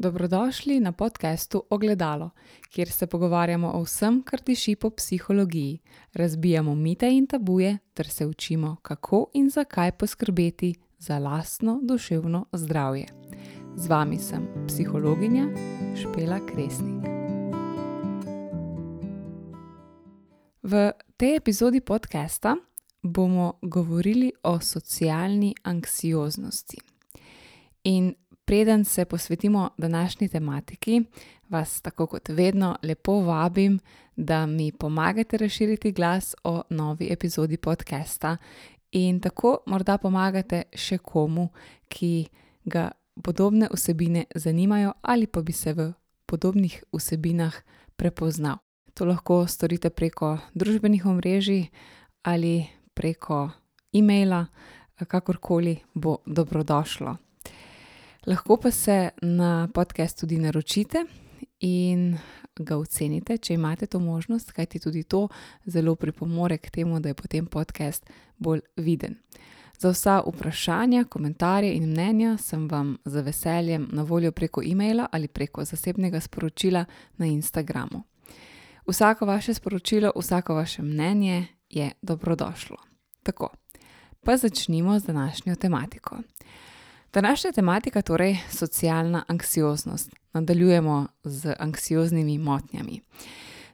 Dobrodošli na podkastu Ogledalo, kjer se pogovarjamo o vsem, kar diši po psihologiji, razbijamo mite in tabuje ter se učimo, kako in zakaj poskrbeti za lastno duševno zdravje. Z vami sem psihologinja Špela Kresnik. V tej epizodi podcasta bomo govorili o socialni anksioznosti. In preden se posvetimo današnji tematiki, vas tako kot vedno lepo vabim, da mi pomagate razširiti glas o novi epizodi podcasta in tako morda pomagate še komu, ki ga podobne vsebine zanimajo ali pa bi se v podobnih vsebinah prepoznal. To lahko storite preko družbenih omrežij ali preko e-maila, kakorkoli bo dobrodošlo. Lahko pa se na podcast tudi naročite in ga ocenite, če imate to možnost, kajti tudi to zelo pripomore k temu, da je potem podcast bolj viden. Za vsa vprašanja, komentarje in mnenja sem vam z veseljem na voljo preko e-maila ali preko zasebnega sporočila na Instagramu. Vsako vaše sporočilo, vsako vaše mnenje je dobrodošlo. Tako, pa začnimo z današnjo tematiko. Današnja tematika je torej socialna anksioznost. Nadaljujemo z anksioznimi motnjami.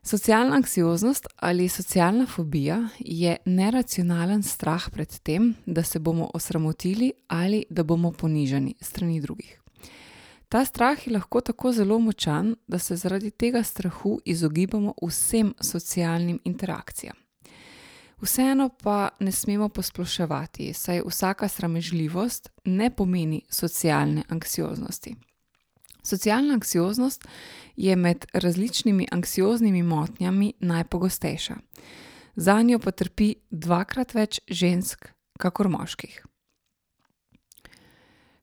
Socialna anksioznost ali socialna fobija je neracionalen strah pred tem, da se bomo osramotili ali da bomo ponižani strani drugih. Ta strah je lahko tako zelo močan, da se zaradi tega strahu izogibamo vsem socialnim interakcijam. Vseeno pa ne smemo posploševati, saj vsaka sramežljivost ne pomeni socialne anksioznosti. Socialna anksioznost je med različnimi anksioznimi motnjami najpogostejša. Za njo pa trpi dvakrat več žensk, kakor moških.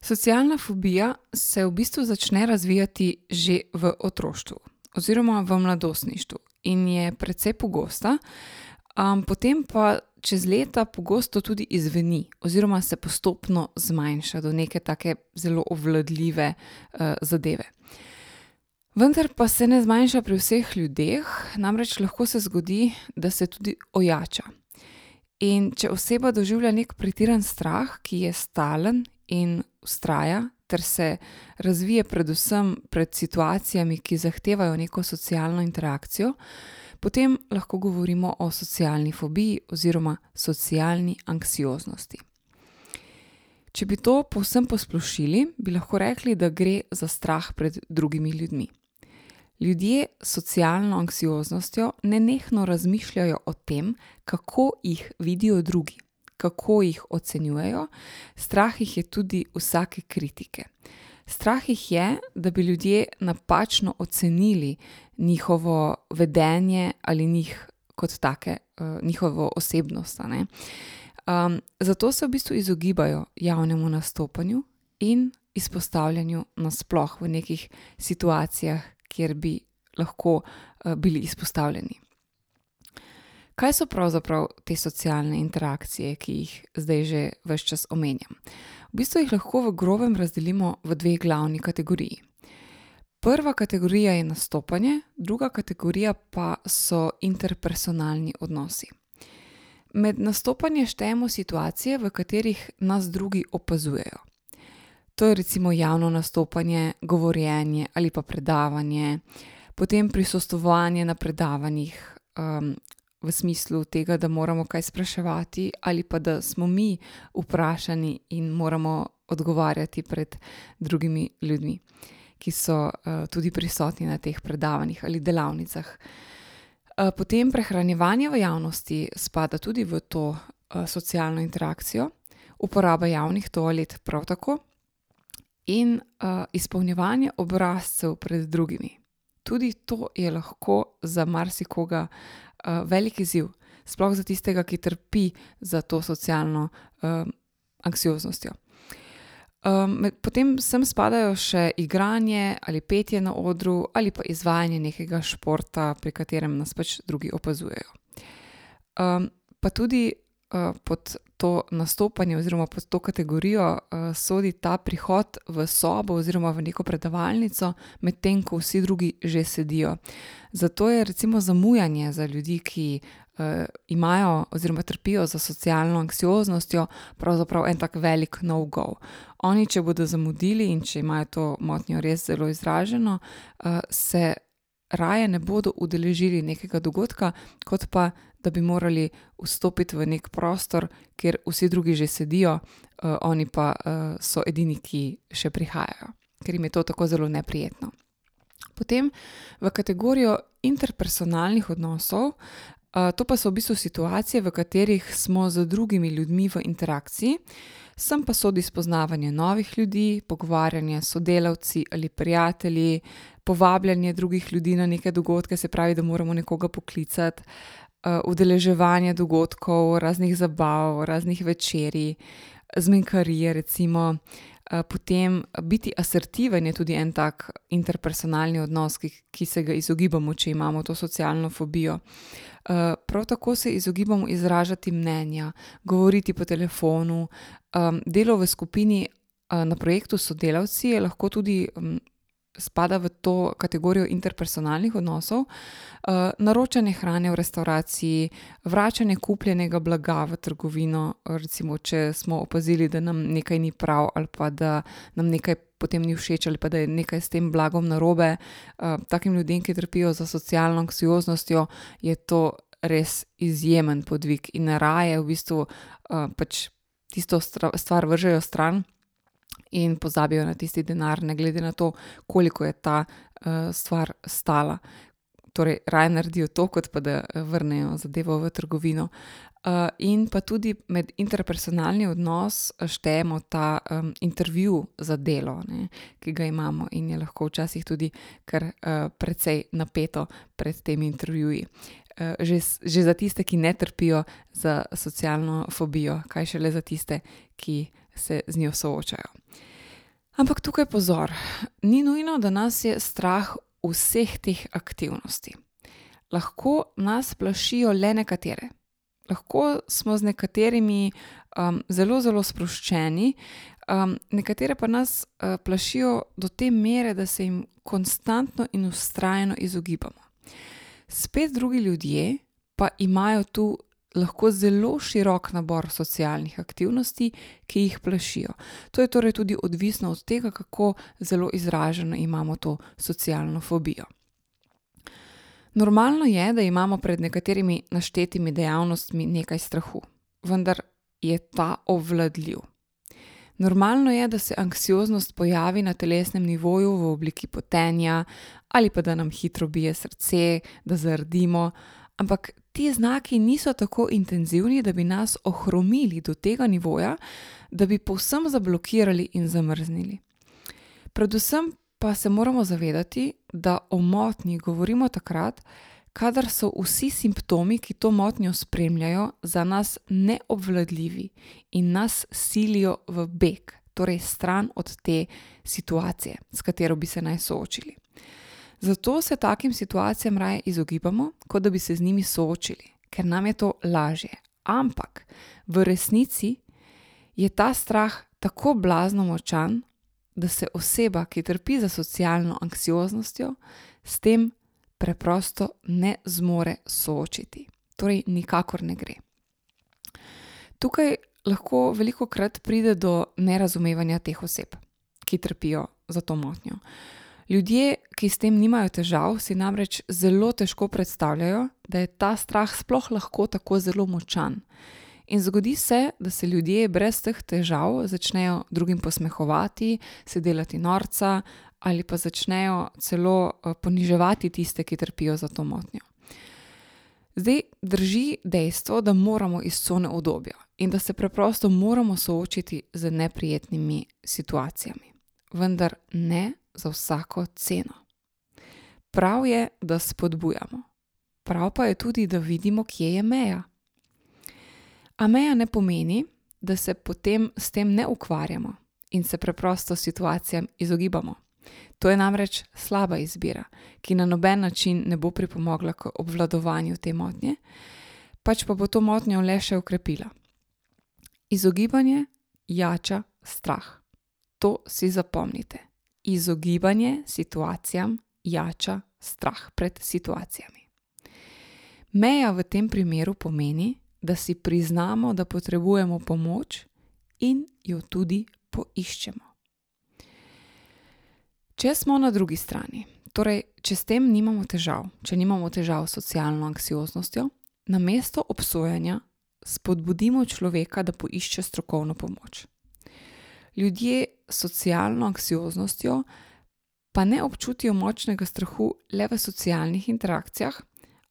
Socialna fobija se v bistvu začne razvijati že v otroštvu oziroma v mladostništvu in je precej pogosta, potem pa čez leta pogosto tudi izveni, oziroma se postopno zmanjša do neke tako zelo obvladljive uh, zadeve. Vendar pa se ne zmanjša pri vseh ljudeh, namreč lahko se zgodi, da se tudi ojača. In če oseba doživlja nek pretiran strah, ki je stalen in ustraja, ter se razvije predvsem pred situacijami, ki zahtevajo neko socialno interakcijo, potem lahko govorimo o socialni fobiji oziroma socialni anksioznosti. Če bi to povsem posplošili, bi lahko rekli, da gre za strah pred drugimi ljudmi. Ljudje s socialno anksioznostjo nenehno razmišljajo o tem, kako jih vidijo drugi, kako jih ocenjujejo, strah jih je tudi vsake kritike. Strah jih je, da bi ljudje napačno ocenili njihovo vedenje ali njih kot take, uh, njihovo osebnost. Um, zato se v bistvu izogibajo javnemu nastopanju in izpostavljanju nasploh v nekih situacijah, kjer bi lahko uh, bili izpostavljeni. Kaj so pravzaprav te socialne interakcije, ki jih zdaj že vse čas omenjam? V bistvu jih lahko v grobem razdelimo v dve glavni kategoriji. Prva kategorija je nastopanje, druga kategorija pa so interpersonalni odnosi. Med nastopanje štejemo situacije, v katerih nas drugi opazujejo. To je recimo javno nastopanje, govorjenje ali pa predavanje, potem prisostovanje na predavanjih, um, v smislu tega, da moramo kaj spraševati, ali pa da smo mi vprašani in moramo odgovarjati pred drugimi ljudmi, ki so uh, tudi prisotni na teh predavanjih ali delavnicah. Uh, potem prehranjevanje v javnosti spada tudi v to uh, socialno interakcijo, uporaba javnih toalet prav tako. In uh, izpolnjevanje obrazcev pred drugimi. Tudi to je lahko za marsikoga uh, velik izziv, sploh za tistega, ki trpi za to socialno uh, anksioznostjo. Um, potem sem spadajo še igranje ali petje na odru ali pa izvajanje nekega športa, pri katerem nas pač drugi opazujejo. Um, pa tudi uh, pod to nastopanje oziroma pod to kategorijo uh, sodi ta prihod v sobo oziroma v neko predavalnico, medtem ko vsi drugi že sedijo. Zato je recimo zamujanje za ljudi, ki uh, imajo oziroma trpijo za socialno anksioznostjo, pravzaprav en tak velik no-go. Oni, če bodo zamudili in če imajo to motnjo res zelo izraženo, uh, se raje ne bodo udeležili nekega dogodka, kot pa da bi morali vstopiti v nek prostor, kjer vsi drugi že sedijo, uh, oni pa uh, so edini, ki še prihajajo, ker jim je to tako zelo neprijetno. Potem v kategorijo interpersonalnih odnosov, uh, to pa so v bistvu situacije, v katerih smo z drugimi ljudmi v interakciji, sem pa sodi spoznavanje novih ljudi, pogovarjanje s sodelavci ali prijatelji, povabljanje drugih ljudi na neke dogodke, se pravi, da moramo nekoga poklicati, uh, udeleževanje dogodkov, raznih zabav, raznih večerij, zmenkarije, recimo. Uh, potem biti asertiven je tudi en tak interpersonalni odnos, ki, ki se ga izogibamo, če imamo to socialno fobijo. Uh, prav tako se izogibamo izražati mnenja, govoriti po telefonu. Delo v skupini na projektu s sodelavci je lahko tudi um, spada v to kategorijo interpersonalnih odnosov, uh, naročanje hrane v restavraciji, vračanje kupljenega blaga v trgovino, recimo, če smo opazili, da nam nekaj ni prav ali pa da nam nekaj potem ni všeč ali pa da je nekaj s tem blagom narobe. Uh, takim ljudem, ki trpijo za socialno anksioznostjo, je to res izjemen podvig in raje v bistvu uh, pač tisto stvar vržejo stran in pozabijo na tisti denar, ne glede na to, koliko je ta uh, stvar stala. Torej, raje naredijo to, kot pa da vrnejo zadevo v trgovino. Uh, in pa tudi med interpersonalni odnos štejemo ta um, intervju za delo, ne, ki ga imamo, in je lahko včasih tudi kar uh, precej napeto pred temi intervjuji. Uh, že, že za tiste, ki ne trpijo za socialno fobijo, kaj šele za tiste, ki se z njo soočajo. Ampak tukaj pozor, ni nujno, da nas je strah vseh teh aktivnosti. Lahko nas plašijo le nekatere. Lahko smo z nekaterimi um, zelo, zelo sproščeni, um, nekatere pa nas uh, plašijo do te mere, da se jim konstantno in ustrajno izogibamo. Spet drugi ljudje pa imajo tu lahko zelo širok nabor socialnih aktivnosti, ki jih plašijo. To je torej tudi odvisno od tega, kako zelo izraženo imamo to socialno fobijo. Normalno je, da imamo pred nekaterimi naštetimi dejavnostmi nekaj strahu, vendar je ta obvladljiv. Normalno je, da se anksioznost pojavi na telesnem nivoju v obliki potenja ali pa da nam hitro bije srce, da zardimo, ampak ti znaki niso tako intenzivni, da bi nas ohromili do tega nivoja, da bi povsem zablokirali in zamrznili. Predvsem pa se moramo zavedati, da o motnji govorimo takrat, kadar so vsi simptomi, ki to motnjo spremljajo, za nas neobvladljivi in nas silijo v beg, torej stran od te situacije, s katero bi se naj soočili. Zato se takim situacijam raje izogibamo, kot da bi se z njimi soočili, ker nam je to lažje. Ampak v resnici je ta strah tako blazno močan, da se oseba, ki trpi za socialno anksioznostjo, s tem preprosto ne zmore soočiti. Torej, nikakor ne gre. Tukaj lahko veliko krat pride do nerazumevanja teh oseb, ki trpijo za to motnjo. Ljudje, ki s tem nimajo težav, si namreč zelo težko predstavljajo, da je ta strah sploh lahko tako zelo močan. In zgodi se, da se ljudje brez teh težav začnejo drugim posmehovati, se delati norca ali pa začnejo celo eh, poniževati tiste, ki trpijo za to motnjo. Zdaj drži dejstvo, da moramo iz cone obdobja in da se preprosto moramo soočiti z neprijetnimi situacijami. Vendar ne za vsako ceno. Prav je, da spodbujamo, prav pa je tudi, da vidimo, kje je meja. A meja ne pomeni, da se potem s tem ne ukvarjamo in se preprosto situacijam izogibamo. To je namreč slaba izbira, ki na noben način ne bo pripomogla k obvladovanju te motnje, pač pa bo to motnjo le še ukrepila. Izogibanje jača strah. To si zapomnite. Izogibanje situacijam jača strah pred situacijami. Meja v tem primeru pomeni, da si priznamo, da potrebujemo pomoč in jo tudi poiščemo. Če smo na drugi strani, torej če s tem nimamo težav, če nimamo težav s socialno anksioznostjo, namesto obsojanja spodbudimo človeka, da poišče strokovno pomoč. Ljudje socialno anksioznostjo pa ne občutijo močnega strahu le v socialnih interakcijah,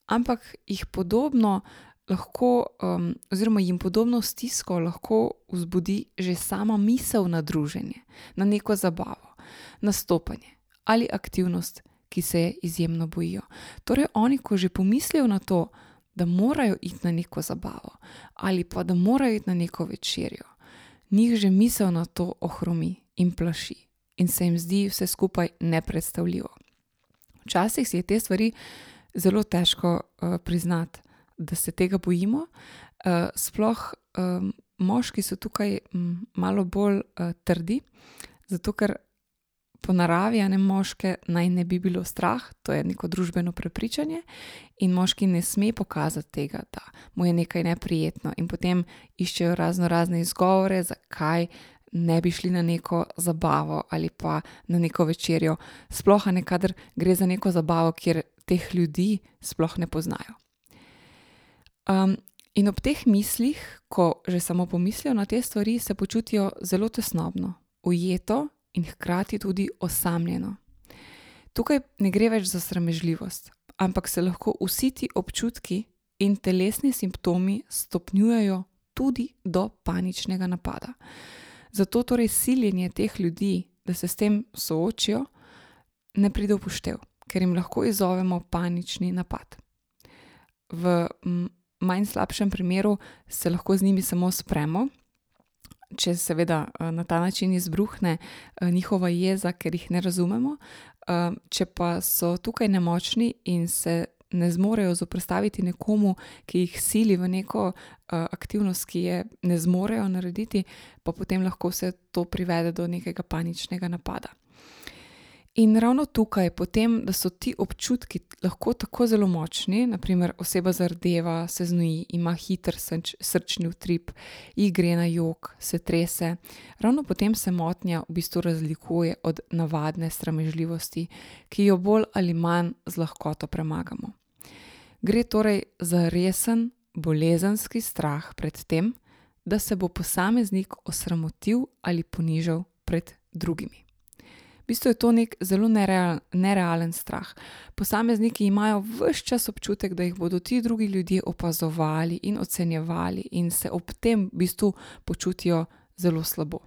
ampak jih podobno lahko, um, oziroma jim podobno stisko lahko vzbudi že sama misel na druženje, na neko zabavo, nastopanje ali aktivnost, ki se je izjemno bojijo. Torej, oni, ko že pomislijo na to, da morajo iti na neko zabavo ali pa da morajo iti na neko večerjo, njih že misel na to ohromi in plaši in se jim zdi vse skupaj nepredstavljivo. Včasih si je te stvari zelo težko uh, priznati, da se tega bojimo, uh, sploh um, moški so tukaj um, malo bolj uh, trdi, zato ker po naravi, a ne moške, naj ne bi bilo strah, to je neko družbeno prepričanje, in moški ne sme pokazati tega, da mu je nekaj neprijetno, in potem iščejo razno razne izgovore, zakaj ne bi šli na neko zabavo ali pa na neko večerjo, sploh ne kader gre za neko zabavo, kjer teh ljudi sploh ne poznajo. Um, in ob teh mislih, ko že samo pomislijo na te stvari, se počutijo zelo tesnobno, ujeto in hkrati tudi osamljeno. Tukaj ne gre več za sramežljivost, ampak se lahko vsi ti občutki in telesni simptomi stopnjujejo tudi do paničnega napada. Zato torej siljenje teh ljudi, da se s tem soočijo, ne pride v poštev, ker jim lahko izzovemo panični napad. V manj slabšem primeru se lahko z njimi samo spremo, če seveda eh, na ta način izbruhne eh, njihova jeza, ker jih ne razumemo. Eh, če pa so tukaj nemočni in se ne zmorejo zoprstaviti nekomu, ki jih sili v neko aktivnost, ki je ne zmorejo narediti, pa potem lahko vse to privede do nekega paničnega napada. In ravno tukaj, potem, da so ti občutki lahko tako zelo močni, naprimer oseba zardeva, se znoji, ima hiter srč, srčni utrip, ji gre na jog, se trese, ravno potem se motnja v bistvu razlikuje od navadne sramežljivosti, ki jo bolj ali manj z lahkoto premagamo. Gre torej za resen, bolezenski strah pred tem, da se bo posameznik osramotil ali ponižal pred drugimi bistvu je to nek zelo nereal, nerealen strah. Posamezniki imajo vse čas občutek, da jih bodo ti drugi ljudje opazovali in ocenjevali, in se ob tem v bistvu počutijo zelo slabo.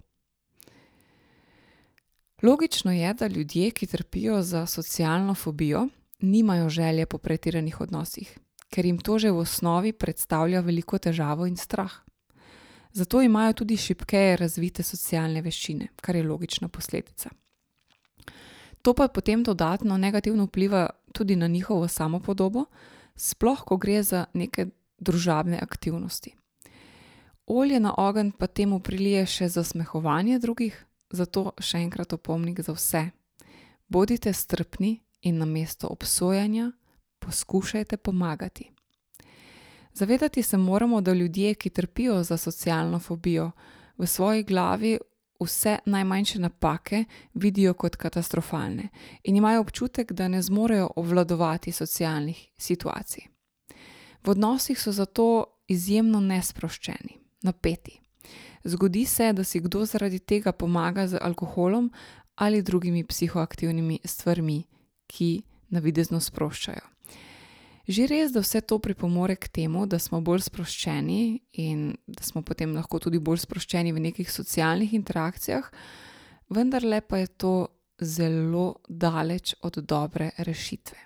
Logično je, da ljudje, ki trpijo za socialno fobijo, nimajo želje po pretiranih odnosih, ker jim to že v osnovi predstavlja veliko težavo in strah. Zato imajo tudi šipkeje razvite socialne veščine, kar je logična posledica. To pa potem dodatno negativno vpliva tudi na njihovo samopodobo, sploh ko gre za neke družabne aktivnosti. Olje na ogenj pa temu prilije še zasmehovanje drugih, zato še enkrat opomnik za vse. Bodite strpni in na mesto obsojanja poskušajte pomagati. Zavedati se moramo, da ljudje, ki trpijo za socialno fobijo, v svoji glavi vse najmanjše napake vidijo kot katastrofalne in imajo občutek, da ne zmorejo obvladovati socialnih situacij. V odnosih so zato izjemno nesproščeni, napeti. Zgodi se, da si kdo zaradi tega pomaga z alkoholom ali drugimi psihoaktivnimi stvarmi, ki navidezno sproščajo. Že res, da vse to pripomore k temu, da smo bolj sproščeni in da smo potem lahko tudi bolj sproščeni v nekih socialnih interakcijah, vendar pa je to zelo daleč od dobre rešitve.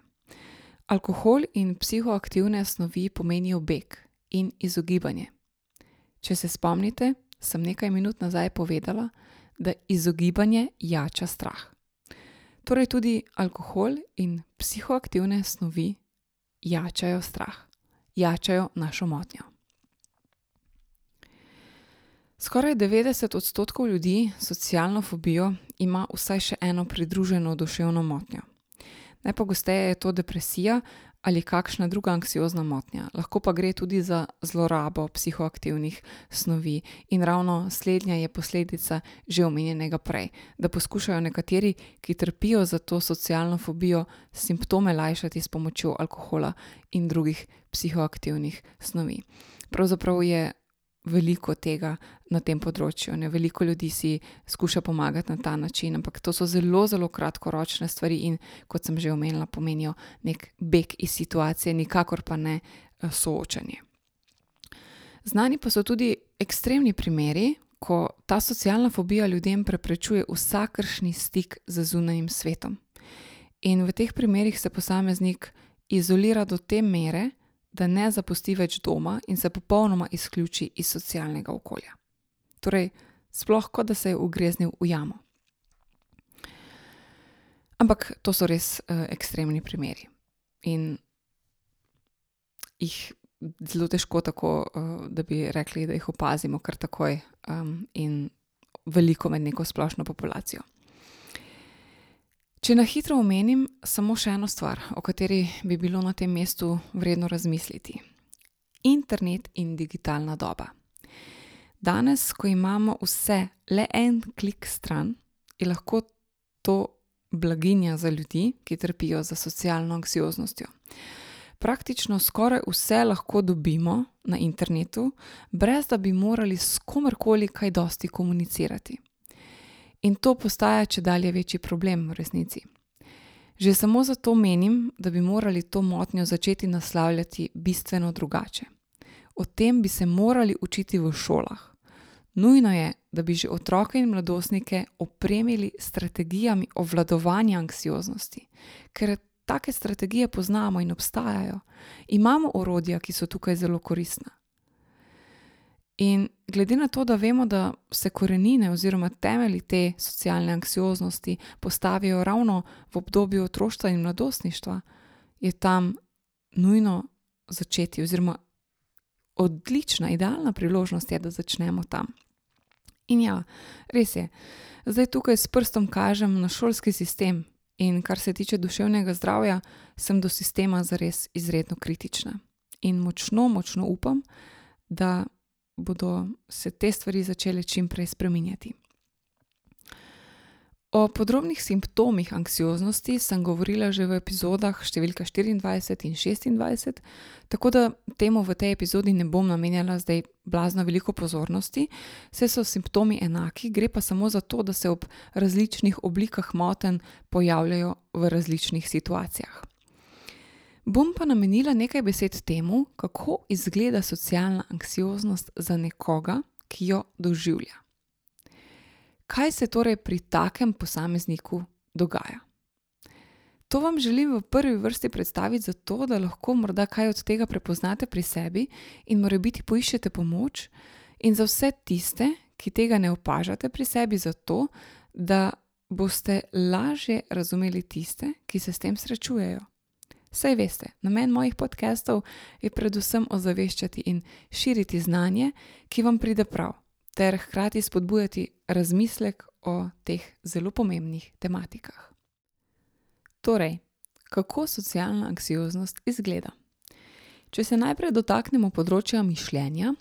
Alkohol in psihoaktivne snovi pomenijo beg in izogibanje. Če se spomnite, sem nekaj minut nazaj povedala, da izogibanje jača strah. Torej tudi alkohol in psihoaktivne snovi jačajo strah, jačajo našo motnjo. Skoraj 90 odstotkov ljudi s socialno fobijo ima vsaj še eno pridruženo duševno motnjo. Najpogosteje je to depresija ali kakšna druga anksiozna motnja, lahko pa gre tudi za zlorabo psihoaktivnih snovi, in ravno slednja je posledica že omenjenega prej, da poskušajo nekateri, ki trpijo za to socialno fobijo, simptome lajšati s pomočjo alkohola in drugih psihoaktivnih snovi. Pravzaprav je veliko tega na tem področju, ne veliko ljudi si skuša pomagati na ta način, ampak to so zelo, zelo kratkoročne stvari in, kot sem že omenila, pomenijo nek beg iz situacije, nikakor pa ne soočanje. Znani pa so tudi ekstremni primeri, ko ta socialna fobija ljudem preprečuje vsakršni stik z zunanjim svetom. In v teh primerih se posameznik izolira do te mere, da ne zapusti več doma in se popolnoma izključi iz socialnega okolja. Torej, sploh kot da se je ugreznil v jamo. Ampak to so res ekstremni primeri in jih zelo težko tako, da bi rekli, da jih opazimo kar takoj, in veliko med neko splošno populacijo. Če na hitro omenim samo še eno stvar, o kateri bi bilo na tem mestu vredno razmisliti. Internet in digitalna doba. Danes, ko imamo vse le en klik stran, je lahko to blaginja za ljudi, ki trpijo za socialno anksioznostjo. Praktično skoraj vse lahko dobimo na internetu, brez da bi morali s komerkoli kaj dosti komunicirati. In to postaja čedalje večji problem v resnici. Že samo zato menim, da bi morali to motnjo začeti naslavljati bistveno drugače. O tem bi se morali učiti v šolah. Nujno je, da bi že otroke in mladostnike opremili strategijami obvladovanja anksioznosti, ker take strategije poznamo in obstajajo. Imamo orodja, ki so tukaj zelo koristna. In glede na to, da vemo, da se korenine oziroma temelji te socialne anksioznosti postavijo ravno v obdobju otroštva in mladostništva, je tam nujno začeti oziroma odlična, idealna priložnost je, da začnemo tam. In ja, res je, zdaj tukaj s prstom kažem na šolski sistem, in kar se tiče duševnega zdravja, sem do sistema zares izredno kritična. In močno, močno upam, da bodo se te stvari začele čimprej spreminjati. O podrobnih simptomih anksioznosti sem govorila že v epizodah številka štiriindvajset in šestindvajset, tako da temu v tej epizodi ne bom namenjala zdaj blazno veliko pozornosti, saj so simptomi enaki, gre pa samo za to, da se ob različnih oblikah motenj pojavljajo v različnih situacijah. Bom pa namenila nekaj besed temu, kako izgleda socialna anksioznost za nekoga, ki jo doživlja. Kaj se torej pri takem posamezniku dogaja? To vam želim v prvi vrsti predstaviti zato, da lahko morda kaj od tega prepoznate pri sebi in morebiti poiščete pomoč, in za vse tiste, ki tega ne opažate pri sebi, zato da boste lažje razumeli tiste, ki se s tem srečujejo. Saj veste, namen mojih podcastov je predvsem ozaveščati in širiti znanje, ki vam pride prav, ter hkrati spodbujati razmislek o teh zelo pomembnih tematikah. Torej, kako socialna anksioznost izgleda? Če se najprej dotaknemo področja mišljenja,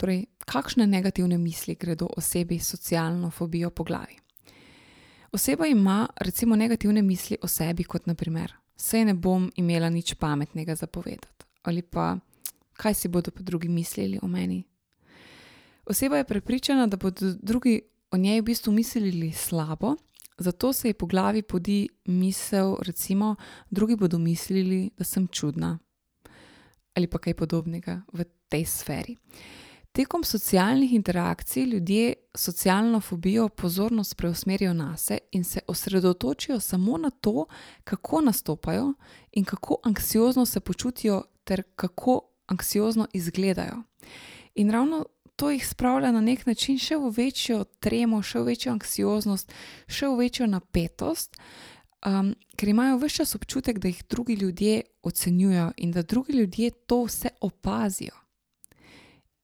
torej kakšne negativne misli gredo osebi s socialno fobijo po glavi. Oseba ima recimo negativne misli o sebi, kot na "Saj ne bom imela nič pametnega za povedati." Ali pa: "Kaj si bodo pa drugi mislili o meni?" Oseba je prepričana, da bodo drugi o njej v bistvu mislili slabo, zato se ji po glavi podi misel recimo: "Drugi bodo mislili, da sem čudna." Ali pa kaj podobnega v tej sferi. Tekom socialnih interakcij ljudje socialno fobijo pozornost preusmerijo nase in se osredotočijo samo na to, kako nastopajo in kako anksiozno se počutijo ter kako anksiozno izgledajo. In ravno to jih spravlja na neki način še v večjo tremo, še v večjo anksioznost, še v večjo napetost, ker imajo ves čas občutek, da jih drugi ljudje ocenjujejo in da drugi ljudje to vse opazijo.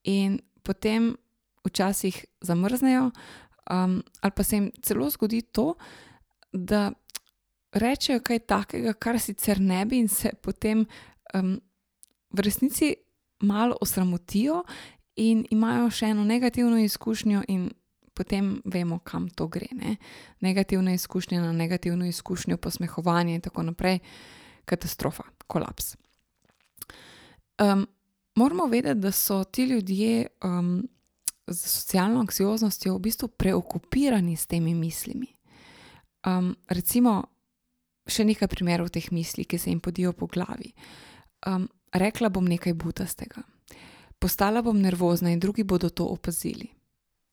In potem včasih zamrznejo, um, ali pa se jim celo zgodi to, da rečejo kaj takega, kar sicer ne bi, in se potem um, v resnici malo osramotijo in imajo še eno negativno izkušnjo, potem vemo, kam to gre. Ne? Negativna izkušnja na negativno izkušnjo, posmehovanje in tako naprej, katastrofa, kolaps. Moramo vedeti, da so ti ljudje um, z socialno anksioznostjo v bistvu preokupirani s temi mislimi. Um, recimo, še nekaj primerov teh misli, ki se jim podijo po glavi. Um, rekla bom nekaj butastega, postala bom nervozna in drugi bodo to opazili.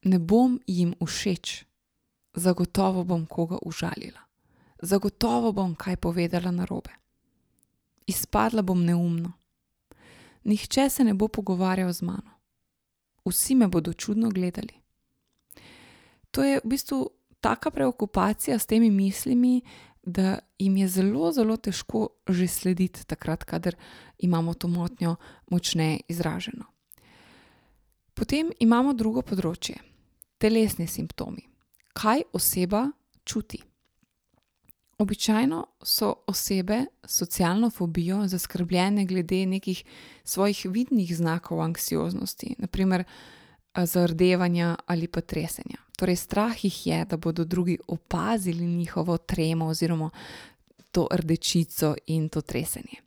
Ne bom jim všeč, zagotovo bom koga užalila, zagotovo bom kaj povedala narobe. Izpadla bom neumno. Nihče se ne bo pogovarjal z mano. Vsi me bodo čudno gledali. To je v bistvu taka preokupacija s temi mislimi, da jim je zelo, zelo težko že slediti, takrat, kadar imamo to motnjo močneje izraženo. Potem imamo drugo področje, telesni simptomi. Kaj oseba čuti? Običajno so osebe s socialno fobijo zaskrbljene glede nekih svojih vidnih znakov anksioznosti, naprimer zardevanja ali pa tresenja. Torej, strah jih je, da bodo drugi opazili njihovo tremo oziroma to rdečico in to tresenje.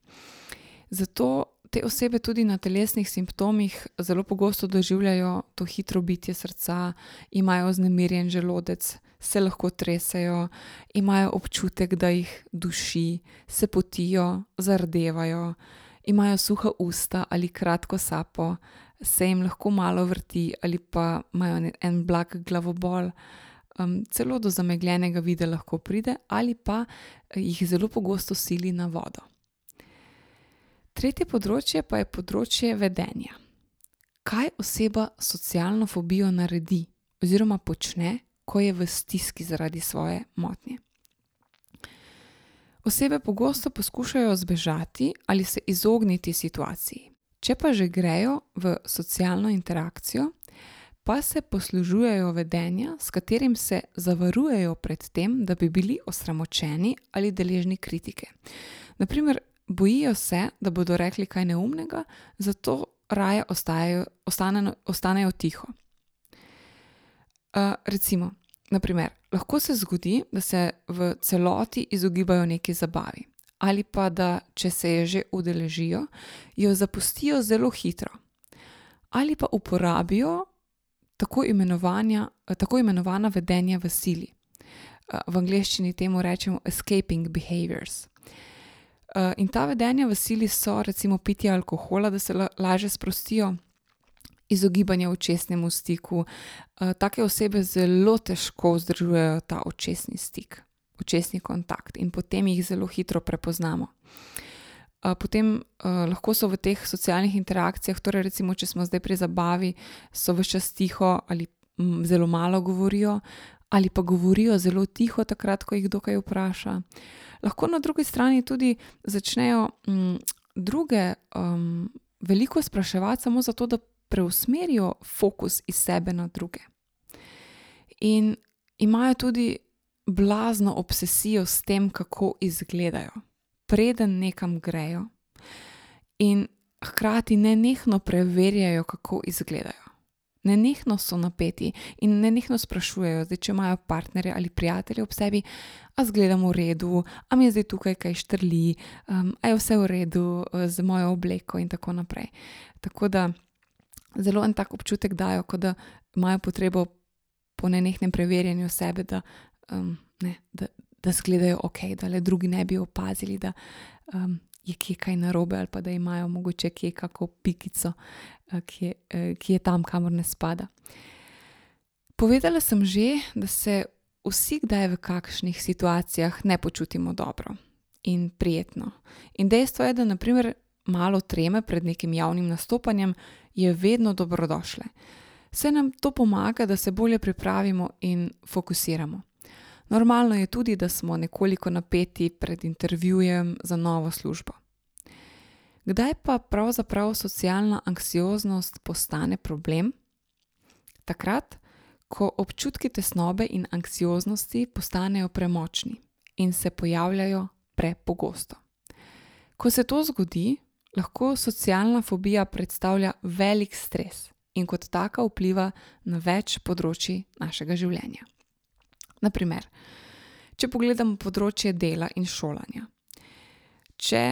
Zato te osebe tudi na telesnih simptomih zelo pogosto doživljajo to hitro bitje srca, imajo vznemirjen želodec, se lahko tresajo, imajo občutek, da jih duši, se potijo, zardevajo, imajo suha usta ali kratko sapo, se jim lahko malo vrti ali pa imajo en blag glavobol. Um, celo do zamegljenega vida lahko pride, ali pa jih zelo pogosto sili na vodo. Tretje področje pa je področje vedenja. Kaj oseba s socialno fobijo naredi oziroma počne, ko je v stiski zaradi svoje motnje? Osebe pogosto poskušajo zbežati ali se izogniti situaciji. Če pa že grejo v socialno interakcijo, pa se poslužujejo vedenja, s katerim se zavarujejo pred tem, da bi bili osramočeni ali deležni kritike. Naprimer, bojijo se, da bodo rekli kaj neumnega, zato raje ostajajo, ostanejo, ostanejo tiho. Uh, recimo, naprimer, lahko se zgodi, da se v celoti izogibajo neki zabavi ali pa da, če se je že udeležijo, jo zapustijo zelo hitro, ali pa uporabijo tako, tako imenovana vedenja v sili. V angleščini temu rečemo escaping behaviors. In ta vedenja v sili so recimo pitje alkohola, da se lažje sprostijo, izogibanje očesnemu stiku. Take osebe zelo težko vzdržujejo ta očesni stik očesni kontakt in potem jih zelo hitro prepoznamo. Potem uh, lahko so v teh socialnih interakcijah, torej, recimo, če smo zdaj pri zabavi, so vse čas tiho ali m, zelo malo govorijo, ali pa govorijo zelo tiho, takrat, ko jih kdo kaj vpraša. Lahko na drugi strani tudi začnejo m, druge um, veliko spraševati, samo zato, da preusmerijo fokus iz sebe na druge. In imajo tudi blazno obsesijo s tem, kako izgledajo, preden nekam grejo, in hkrati ne nehno preverjajo, kako izgledajo. Ne nehno so napeti in ne nehno sprašujejo, zdaj, če imajo partnerje ali prijatelje ob sebi, a zgledamo v redu, a mi je zdaj tukaj kaj štrli, um, a je vse v redu uh, z mojo obleko? In tako naprej. Tako da zelo en tak občutek dajo, kot da imajo potrebo po nenehnem preverjanju sebe, da um, ne, da, da zgledajo ok, da le drugi ne bi opazili, da um, je kje kaj narobe ali pa da imajo mogoče kje kako pikico, ki, je, uh, ki je tam, kamor ne spada. Povedala sem že, da se vsi kdaj v kakšnih situacijah ne počutimo dobro in prijetno. In dejstvo je, da naprimer malo treme pred nekim javnim nastopanjem je vedno dobrodošle. Vse nam to pomaga, da se bolje pripravimo in fokusiramo. Normalno je tudi, da smo nekoliko napeti pred intervjujem za novo službo. Kdaj pa pravzaprav socialna anksioznost postane problem? Takrat, ko občutki tesnobe in anksioznosti postanejo premočni in se pojavljajo prepogosto. Ko se to zgodi, lahko socialna fobija predstavlja velik stres in kot taka vpliva na več področji našega življenja. Naprimer, če pogledamo področje dela in šolanja. Če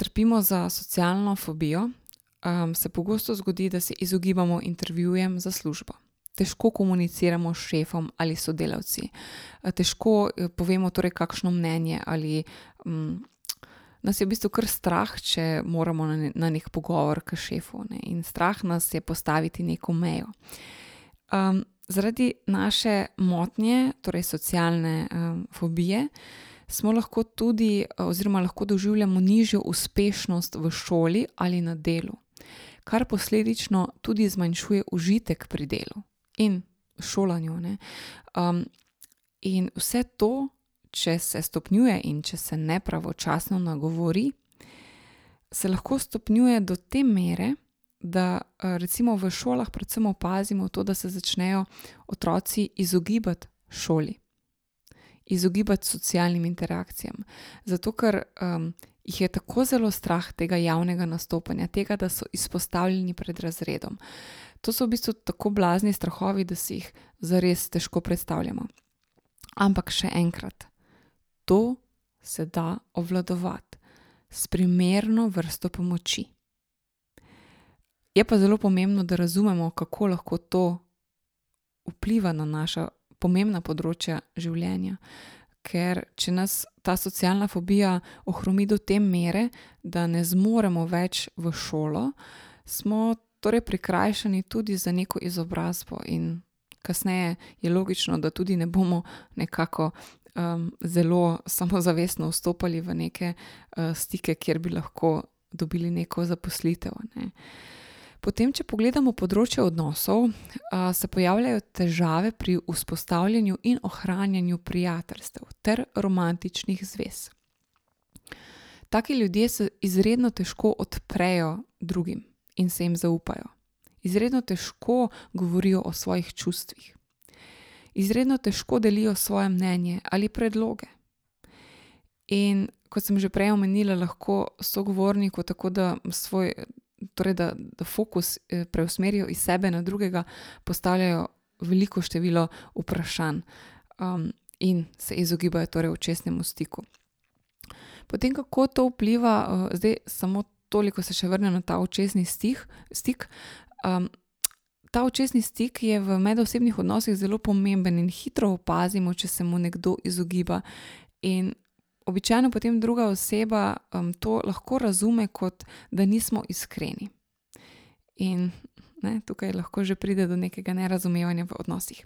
trpimo za socialno fobijo, um, se pogosto zgodi, da se izogibamo intervjujem za službo. Težko komuniciramo s šefom ali sodelavci, težko eh, povemo, torej, kakšno mnenje ali um, nas je v bistvu kar strah, če moramo na, na nek pogovor k šefu. Ne? In strah nas je postaviti neko mejo. Um, zaradi naše motnje, torej socialne um, fobije, smo lahko tudi, oziroma lahko doživljamo nižjo uspešnost v šoli ali na delu, kar posledično tudi zmanjšuje užitek pri delu in šolanju. Um, in vse to če se stopnjuje in če se nepravočasno nagovori, se lahko stopnjuje do te mere, da eh, recimo v šolah predvsem opazimo to, da se začnejo otroci izogibati šoli, izogibati socialnim interakcijam. Zato, ker um, jih je tako zelo strah tega javnega nastopanja, tega, da so izpostavljeni pred razredom. To so v bistvu tako blazni strahovi, da si jih zares težko predstavljamo. Ampak še enkrat, to se da obvladovati s primerno vrsto pomoči. Je pa zelo pomembno, da razumemo, kako lahko to vpliva na naša pomembna področja življenja. Ker če nas ta socialna fobija ohromi do te mere, da ne zmoremo več v šolo, smo torej prikrajšani tudi za neko izobrazbo, in kasneje je logično, da tudi ne bomo nekako um, zelo samozavestno vstopali v neke uh, stike, kjer bi lahko dobili neko zaposlitev. Ne. Potem, če pogledamo področje odnosov, se pojavljajo težave pri vzpostavljanju in ohranjanju prijateljstev ter romantičnih zvez. Taki ljudje se izredno težko odprejo drugim in se jim zaupajo. Izredno težko govorijo o svojih čustvih izredno težko delijo svoje mnenje ali predloge. In kot sem že prej omenila, lahko sogovorniku tako, da svoj, torej da, da fokus eh, preusmerijo iz sebe na drugega, postavljajo veliko število vprašanj um, in se izogibajo torej očesnemu stiku. Potem, kako to vpliva, uh, zdaj samo toliko se še vrnem na ta očesni stik. stik um, ta očesni stik je v medosebnih odnosih zelo pomemben in hitro opazimo, če se mu nekdo izogiba. In običajno potem druga oseba um, to lahko razume kot da nismo iskreni. In ne, tukaj lahko že pride do nekega nerazumevanja v odnosih.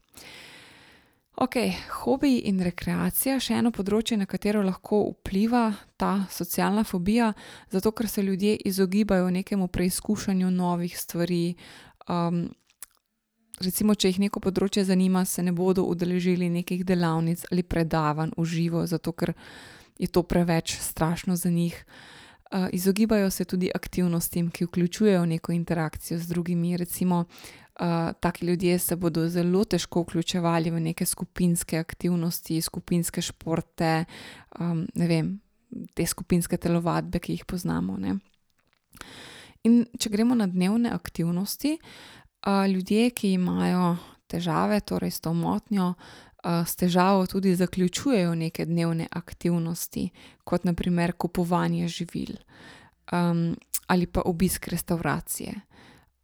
Ok, hobiji in rekreacija, še eno področje, na katero lahko vpliva ta socialna fobija, zato ker se ljudje izogibajo nekemu preizkušanju novih stvari, um, recimo, če jih neko področje zanima, se ne bodo udeležili nekih delavnic ali predavanj v živo, zato ker je to preveč strašno za njih. Izogibajo se tudi aktivnostim, ki vključujejo neko interakcijo z drugimi. Recimo, taki ljudje se bodo zelo težko vključevali v neke skupinske aktivnosti, skupinske športe, ne vem, te skupinske telovadbe, ki jih poznamo. Ne? In če gremo na dnevne aktivnosti, ljudje, ki imajo težave, torej s to motnjo, s težavo tudi zaključujejo neke dnevne aktivnosti, kot naprimer kupovanje živil um, ali pa obisk restauracije,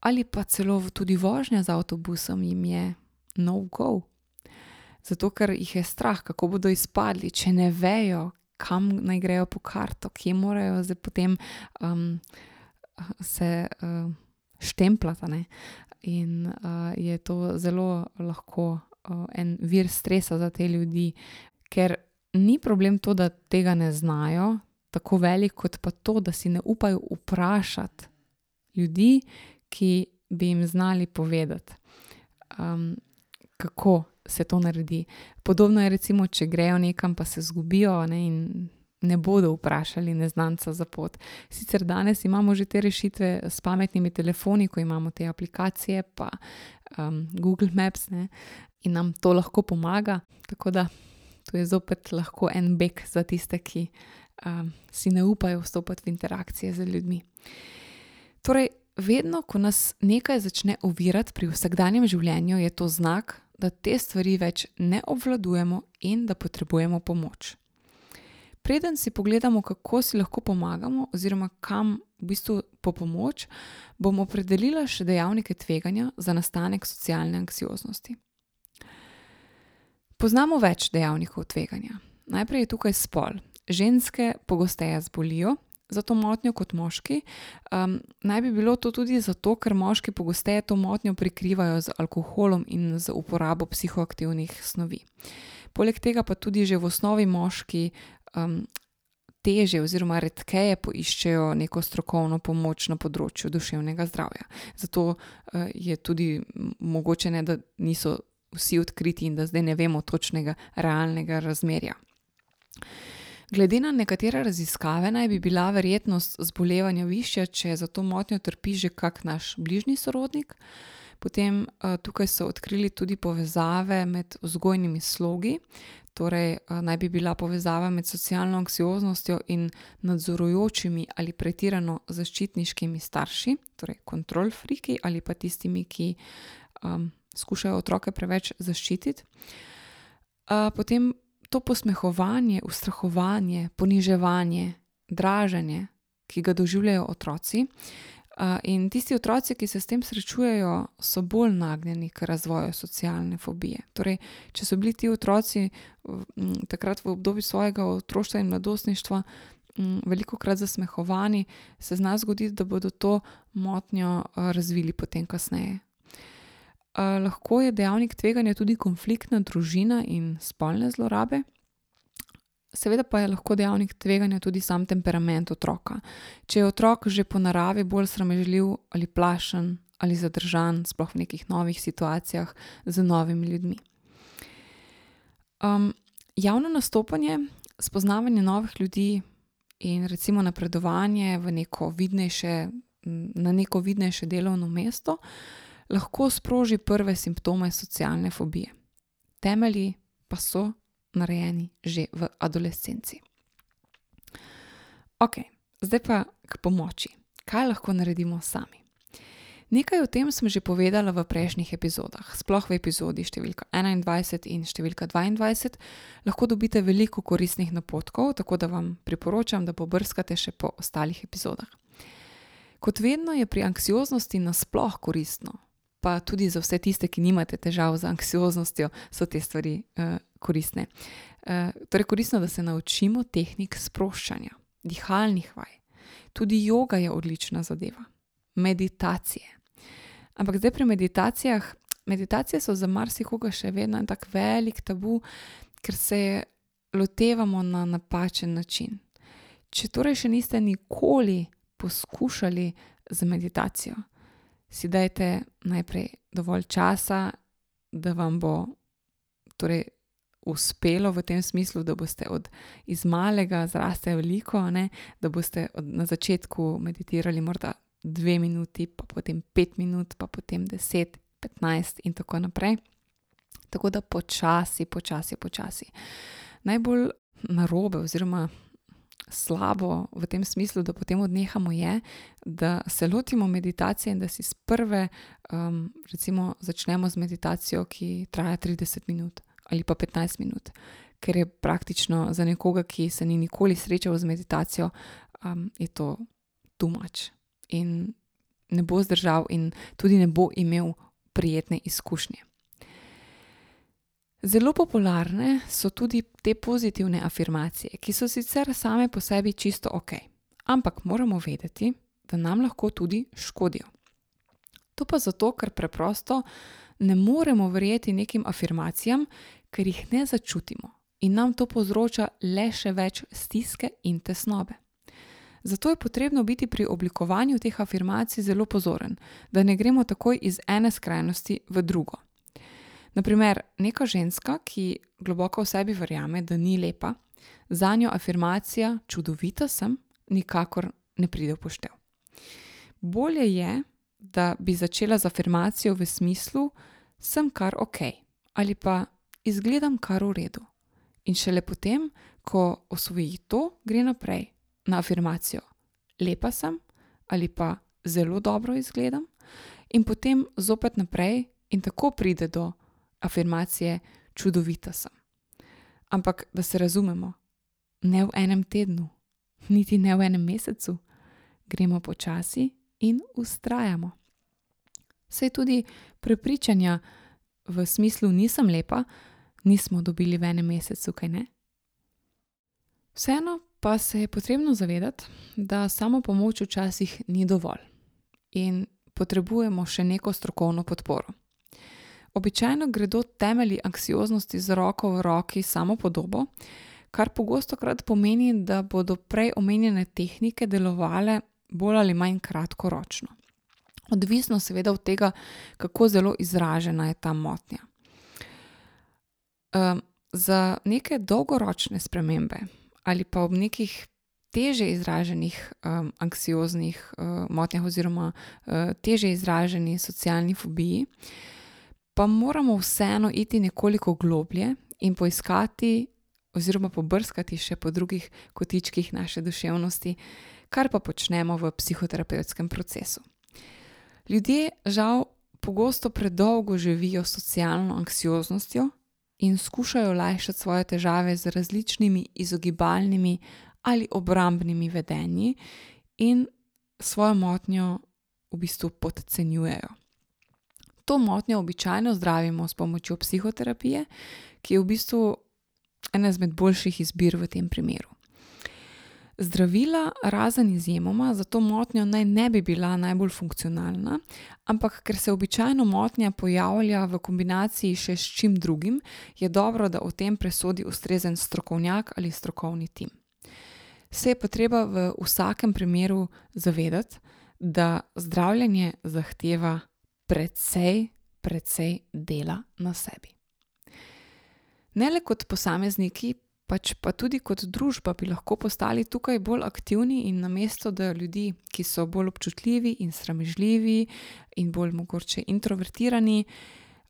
ali pa celo tudi vožnja z avtobusom jim je no-go. Zato, ker jih je strah, kako bodo izpadli, če ne vejo, kam naj grejo po karto, kje morajo zdaj potem um, se uh, štemplati in uh, je to zelo lahko en vir stresa za te ljudi, ker ni problem to, da tega ne znajo, tako velik kot pa to, da si ne upajo vprašati ljudi, ki bi jim znali povedati, um, kako se to naredi. Podobno je, recimo, če grejo nekam, pa se zgubijo ne, in ne bodo vprašali neznanca za pot. Sicer danes imamo že te rešitve s pametnimi telefoni, ko imamo te aplikacije, pa um, Google Maps, ne, in nam to lahko pomaga. Tako da to je zopet lahko en beg za tiste, ki um, si ne upajo vstopiti v interakcije z ljudmi. Torej, vedno, ko nas nekaj začne ovirati pri vsakdanjem življenju, je to znak, da te stvari več ne obvladujemo in da potrebujemo pomoč. Preden si pogledamo, kako si lahko pomagamo, oziroma kam v bistvu po pomoč, bomo opredelili še dejavnike tveganja za nastanek socialne anksioznosti. Poznamo več dejavnikov tveganja. Najprej je tukaj spol. Ženske pogosteje zbolijo za to motnjo kot moški. Um, naj bi bilo to tudi zato, ker moški pogosteje to motnjo prikrivajo z alkoholom in z uporabo psihoaktivnih snovi. Poleg tega pa tudi že v osnovi moški um, teže oziroma redkeje poiščejo neko strokovno pomoč na področju duševnega zdravja. Zato uh, je tudi mogoče ne, da niso vsi odkriti in da zdaj ne vemo točnega realnega razmerja. Glede na nekatere raziskave, naj bi bila verjetnost zbolevanja višja, če za to motnjo trpi že kak naš bližnji sorodnik. Potem uh, tukaj so odkrili tudi povezave med vzgojnimi slogi, torej uh, naj bi bila povezava med socialno anksioznostjo in nadzorujočimi ali pretirano zaščitniškimi starši, torej kontrol friki ali pa tistimi, ki um, skušajo otroke preveč zaščititi. Uh, potem to posmehovanje, ustrahovanje, poniževanje, draženje, ki ga doživljajo otroci. In tisti otroci, ki se s tem srečujejo, so bolj nagnjeni k razvoju socialne fobije. Torej, če so bili ti otroci takrat v obdobju svojega otroštva in mladostništva veliko krat zasmehovani, se zna zgoditi, da bodo to motnjo razvili potem kasneje. Lahko je dejavnik tveganja tudi konfliktna družina in spolne zlorabe. Seveda pa je lahko dejavnik tveganja tudi sam temperament otroka. Če je otrok že po naravi bolj sramežljiv ali plašen ali zadržan, sploh v nekih novih situacijah z novimi ljudmi. Um, javno nastopanje, spoznavanje novih ljudi in recimo napredovanje v neko vidnejše, na neko vidnejše delovno mesto lahko sproži prve simptome socialne fobije. Temelji pa so narejeni že v adolescenci. Ok, zdaj pa k pomoči. Kaj lahko naredimo sami? Nekaj o tem sem že povedala v prejšnjih epizodah, sploh v epizodi številka 21 in številka 22. Lahko dobite veliko koristnih napotkov, tako da vam priporočam, da pobrskate še po ostalih epizodah. Kot vedno je pri anksioznosti nasploh koristno, pa tudi za vse tiste, ki nimate težav z anksioznostjo, so te stvari uh, koristne. Uh, torej, koristno je, da se naučimo tehnik sproščanja, dihalnih vaj. Tudi yoga je odlična zadeva, meditacije. Ampak zdaj pri meditacijah, meditacije so za marsikoga še vedno en tak velik tabu, ker se lotevamo na napačen način. Če torej še niste nikoli poskušali z meditacijo, si dajte najprej dovolj časa, da vam bo torej, uspelo v tem smislu, da boste od izmalega zraste veliko, ne? da boste od, na začetku meditirali morda dve minuti, pa potem pet minut, pa potem deset, petnajst in tako naprej. Tako da počasi, počasi, počasi. Najbolj narobe, oziroma slabo v tem smislu, da potem odnehamo, je, da se lotimo meditacije in da si sprve, um, recimo, začnemo z meditacijo, ki traja 30 minut ali pa 15 minut, ker je praktično za nekoga, ki se ni nikoli srečal z meditacijo, um, je to tumač in ne bo zdržal, in tudi ne bo imel prijetne izkušnje. Zelo popularne so tudi te pozitivne afirmacije, ki so sicer same po sebi čisto ok, ampak moramo vedeti, da nam lahko tudi škodijo. To pa zato, ker preprosto ne moremo verjeti nekim afirmacijam, ker jih ne začutimo in nam to povzroča le še več stiske in tesnobe. Zato je potrebno biti pri oblikovanju teh afirmacij zelo pozoren, da ne gremo takoj iz ene skrajnosti v drugo. Naprimer, neka ženska, ki globoko v sebi verjame, da ni lepa, za njo afirmacija čudovita sem, nikakor ne pride v poštev. Bolje je, da bi začela z afirmacijo v smislu: sem kar ok ali pa izgledam kar v redu. In šele potem, ko osvoji to, gre naprej na afirmacijo: lepa sem ali pa zelo dobro izgledam, in potem zopet naprej, in tako pride do afirmacije: čudovita sem. Ampak da se razumemo, ne v enem tednu, niti ne v enem mesecu, gremo počasi in vztrajamo. Saj tudi prepričanja v smislu nisem lepa, nismo dobili v enem mesecu, kaj ne? Vseeno pa se je potrebno zavedati, da samo pomoč včasih ni dovolj in potrebujemo še neko strokovno podporo. Običajno gredo temelji anksioznosti z roko v roki s samopodobo, kar pogostokrat pomeni, da bodo prej omenjene tehnike delovale bolj ali manj kratkoročno. Odvisno seveda od tega, kako zelo izražena je ta motnja. za neke dolgoročne spremembe ali pa ob nekih težje izraženih, anksioznih, motnjah oziroma, težje izraženi socialni fobiji pa moramo vseeno iti nekoliko globlje in poiskati oziroma pobrskati še po drugih kotičkih naše duševnosti, kar pa počnemo v psihoterapevtskem procesu. Ljudje žal pogosto predolgo živijo s socialno anksioznostjo in skušajo lajšati svoje težave z različnimi izogibalnimi ali obrambnimi vedenji in svojo motnjo v bistvu podcenjujejo. To motnjo običajno zdravimo s pomočjo psihoterapije, ki je v bistvu ena izmed boljših izbir v tem primeru. Zdravila, razen izjemoma, za to motnjo naj ne bi bila najbolj funkcionalna, ampak ker se običajno motnja pojavlja v kombinaciji še s čim drugim, je dobro, da o tem presodi ustrezen strokovnjak ali strokovni tim. Se je pa treba v vsakem primeru zavedati, da zdravljenje zahteva precej, precej dela na sebi. Ne le kot posamezniki, pač pa tudi kot družba bi lahko postali tukaj bolj aktivni in namesto da ljudi, ki so bolj občutljivi in sramežljivi in bolj mogoče introvertirani,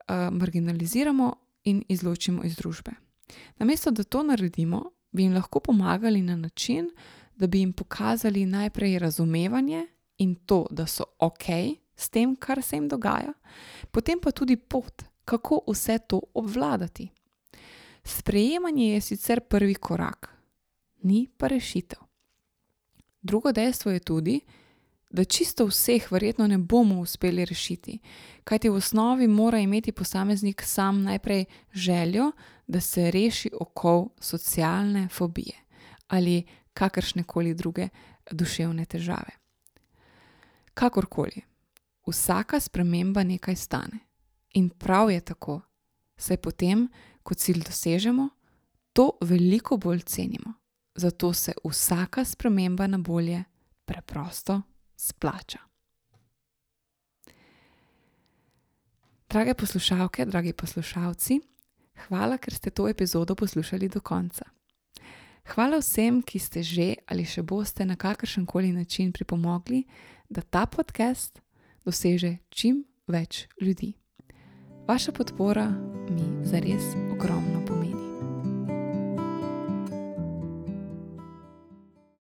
marginaliziramo in izločimo iz družbe. Namesto da to naredimo, bi jim lahko pomagali na način, da bi jim pokazali najprej razumevanje in to, da so okej s tem, kar se jim dogaja, potem pa tudi pot, kako vse to obvladati. Sprejemanje je sicer prvi korak, ni pa rešitev. Drugo dejstvo je tudi, da čisto vseh verjetno ne bomo uspeli rešiti, kajti v osnovi mora imeti posameznik sam najprej željo, da se reši okov socialne fobije ali kakršnekoli druge duševne težave. Kakorkoli, vsaka sprememba nekaj stane. In prav je tako, saj potem, ko cilj dosežemo, to veliko bolj cenimo. Zato se vsaka sprememba na bolje preprosto splača. Drage poslušalke, dragi poslušalci, hvala, ker ste to epizodo poslušali do konca. Hvala vsem, ki ste že ali še boste na kakršenkoli način pripomogli, da ta podcast doseže čim več ljudi. Vaša podpora mi zares ogromno pomeni.